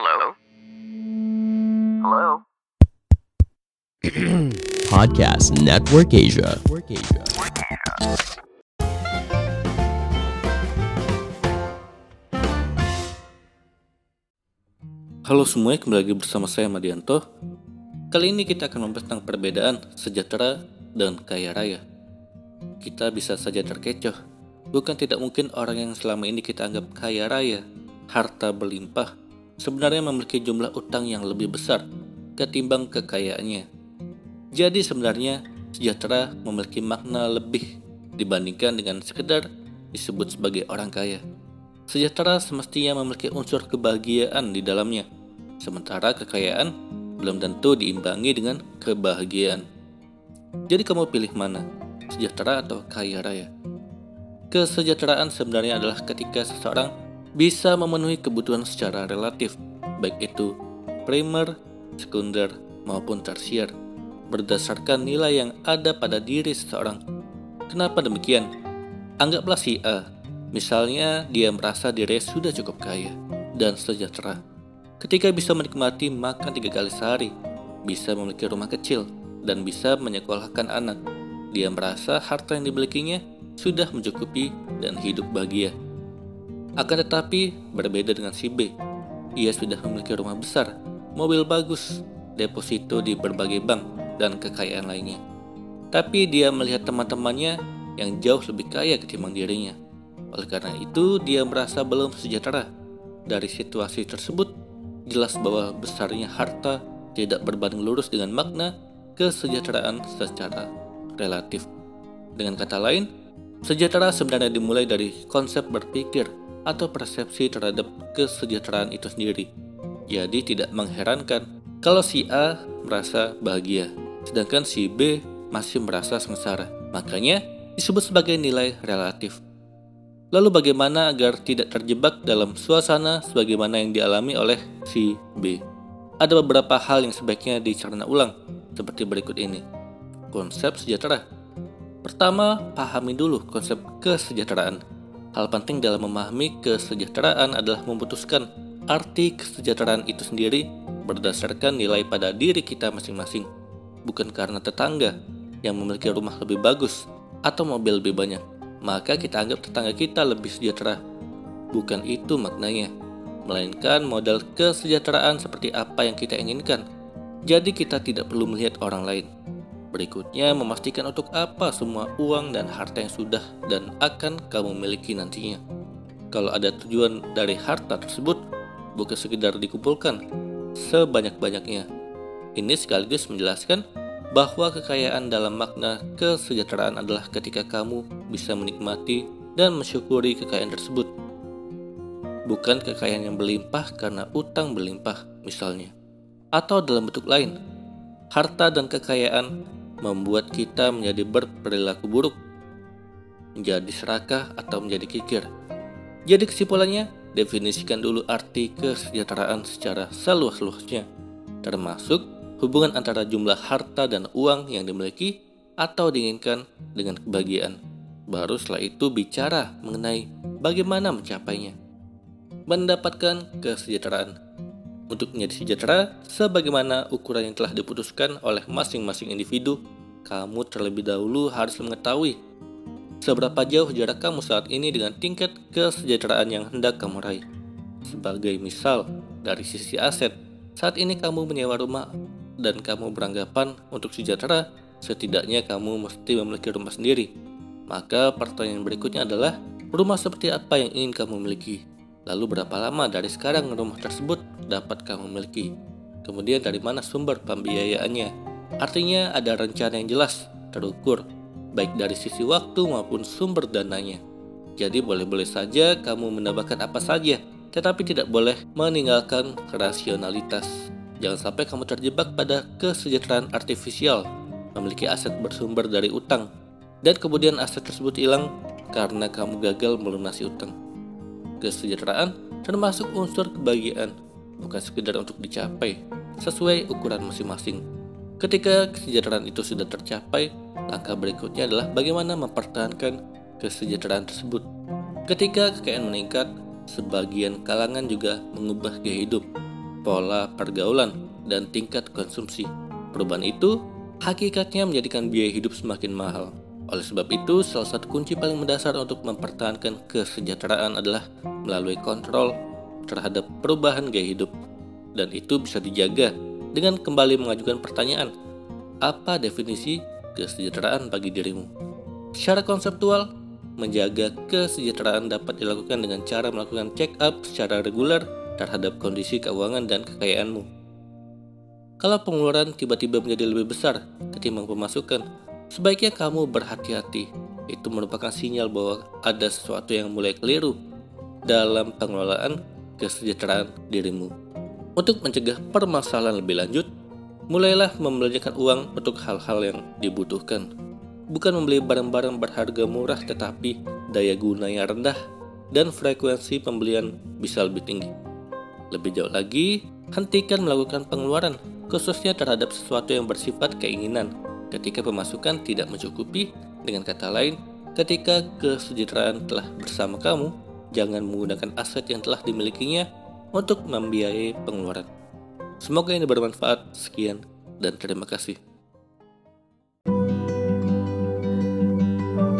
Hello? Hello? Podcast Network Asia. Halo semuanya, kembali lagi bersama saya Madianto. Kali ini kita akan membahas tentang perbedaan sejahtera dan kaya raya. Kita bisa saja terkecoh. Bukan tidak mungkin orang yang selama ini kita anggap kaya raya, harta berlimpah, sebenarnya memiliki jumlah utang yang lebih besar ketimbang kekayaannya. Jadi sebenarnya sejahtera memiliki makna lebih dibandingkan dengan sekedar disebut sebagai orang kaya. Sejahtera semestinya memiliki unsur kebahagiaan di dalamnya, sementara kekayaan belum tentu diimbangi dengan kebahagiaan. Jadi kamu pilih mana, sejahtera atau kaya raya? Kesejahteraan sebenarnya adalah ketika seseorang bisa memenuhi kebutuhan secara relatif, baik itu primer, sekunder, maupun tersier, berdasarkan nilai yang ada pada diri seseorang. Kenapa demikian? Anggaplah si A, misalnya dia merasa dirinya sudah cukup kaya dan sejahtera. Ketika bisa menikmati makan tiga kali sehari, bisa memiliki rumah kecil, dan bisa menyekolahkan anak, dia merasa harta yang dimilikinya sudah mencukupi dan hidup bahagia. Akan tetapi, berbeda dengan si B. Ia sudah memiliki rumah besar, mobil bagus, deposito di berbagai bank, dan kekayaan lainnya. Tapi dia melihat teman-temannya yang jauh lebih kaya ketimbang dirinya. Oleh karena itu, dia merasa belum sejahtera. Dari situasi tersebut, jelas bahwa besarnya harta tidak berbanding lurus dengan makna kesejahteraan secara relatif. Dengan kata lain, sejahtera sebenarnya dimulai dari konsep berpikir atau persepsi terhadap kesejahteraan itu sendiri. Jadi tidak mengherankan kalau si A merasa bahagia, sedangkan si B masih merasa sengsara. Makanya disebut sebagai nilai relatif. Lalu bagaimana agar tidak terjebak dalam suasana sebagaimana yang dialami oleh si B? Ada beberapa hal yang sebaiknya dicerna ulang, seperti berikut ini. Konsep sejahtera. Pertama, pahami dulu konsep kesejahteraan. Hal penting dalam memahami kesejahteraan adalah memutuskan arti kesejahteraan itu sendiri berdasarkan nilai pada diri kita masing-masing, bukan karena tetangga yang memiliki rumah lebih bagus atau mobil lebih banyak, maka kita anggap tetangga kita lebih sejahtera. Bukan itu maknanya, melainkan modal kesejahteraan seperti apa yang kita inginkan. Jadi kita tidak perlu melihat orang lain. Berikutnya, memastikan untuk apa semua uang dan harta yang sudah dan akan kamu miliki nantinya. Kalau ada tujuan dari harta tersebut, bukan sekedar dikumpulkan, sebanyak-banyaknya. Ini sekaligus menjelaskan bahwa kekayaan dalam makna kesejahteraan adalah ketika kamu bisa menikmati dan mensyukuri kekayaan tersebut. Bukan kekayaan yang berlimpah karena utang berlimpah, misalnya. Atau dalam bentuk lain, harta dan kekayaan membuat kita menjadi berperilaku buruk, menjadi serakah atau menjadi kikir. Jadi kesimpulannya, definisikan dulu arti kesejahteraan secara seluas-luasnya, termasuk hubungan antara jumlah harta dan uang yang dimiliki atau diinginkan dengan kebahagiaan. Baru setelah itu bicara mengenai bagaimana mencapainya. Mendapatkan kesejahteraan. Untuk menjadi sejahtera, sebagaimana ukuran yang telah diputuskan oleh masing-masing individu, kamu terlebih dahulu harus mengetahui Seberapa jauh jarak kamu saat ini dengan tingkat kesejahteraan yang hendak kamu raih? Sebagai misal, dari sisi aset, saat ini kamu menyewa rumah dan kamu beranggapan untuk sejahtera, setidaknya kamu mesti memiliki rumah sendiri. Maka pertanyaan berikutnya adalah, rumah seperti apa yang ingin kamu miliki? Lalu berapa lama dari sekarang rumah tersebut dapat kamu miliki? Kemudian dari mana sumber pembiayaannya? Artinya ada rencana yang jelas, terukur, baik dari sisi waktu maupun sumber dananya. Jadi boleh-boleh saja kamu menambahkan apa saja, tetapi tidak boleh meninggalkan rasionalitas. Jangan sampai kamu terjebak pada kesejahteraan artifisial, memiliki aset bersumber dari utang, dan kemudian aset tersebut hilang karena kamu gagal melunasi utang. Kesejahteraan termasuk unsur kebahagiaan, bukan sekedar untuk dicapai, sesuai ukuran masing-masing. Ketika kesejahteraan itu sudah tercapai, Langkah berikutnya adalah bagaimana mempertahankan kesejahteraan tersebut. Ketika kekayaan meningkat, sebagian kalangan juga mengubah gaya hidup. pola pergaulan, dan tingkat konsumsi. Perubahan itu hakikatnya menjadikan biaya hidup semakin mahal. Oleh sebab itu, salah satu kunci paling mendasar untuk mempertahankan kesejahteraan adalah melalui kontrol terhadap perubahan gaya hidup. Dan itu bisa dijaga dengan kembali mengajukan pertanyaan, apa definisi kesejahteraan bagi dirimu? Secara konseptual, menjaga kesejahteraan dapat dilakukan dengan cara melakukan check up secara reguler terhadap kondisi keuangan dan kekayaanmu. Kalau pengeluaran tiba-tiba menjadi lebih besar ketimbang pemasukan, sebaiknya kamu berhati-hati. Itu merupakan sinyal bahwa ada sesuatu yang mulai keliru dalam pengelolaan kesejahteraan dirimu. Untuk mencegah permasalahan lebih lanjut, mulailah membelanjakan uang untuk hal-hal yang dibutuhkan. Bukan membeli barang-barang berharga murah tetapi daya gunanya rendah dan frekuensi pembelian bisa lebih tinggi. Lebih jauh lagi, hentikan melakukan pengeluaran, khususnya terhadap sesuatu yang bersifat keinginan ketika pemasukan tidak mencukupi. Dengan kata lain, ketika kesejahteraan telah bersama kamu, jangan menggunakan aset yang telah dimilikinya untuk membiayai pengeluaran. Semoga ini bermanfaat. Sekian dan terima kasih.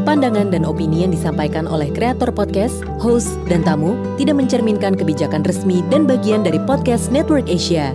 Pandangan dan opini yang disampaikan oleh kreator podcast, host, dan tamu tidak mencerminkan kebijakan resmi dan bagian dari podcast Network Asia.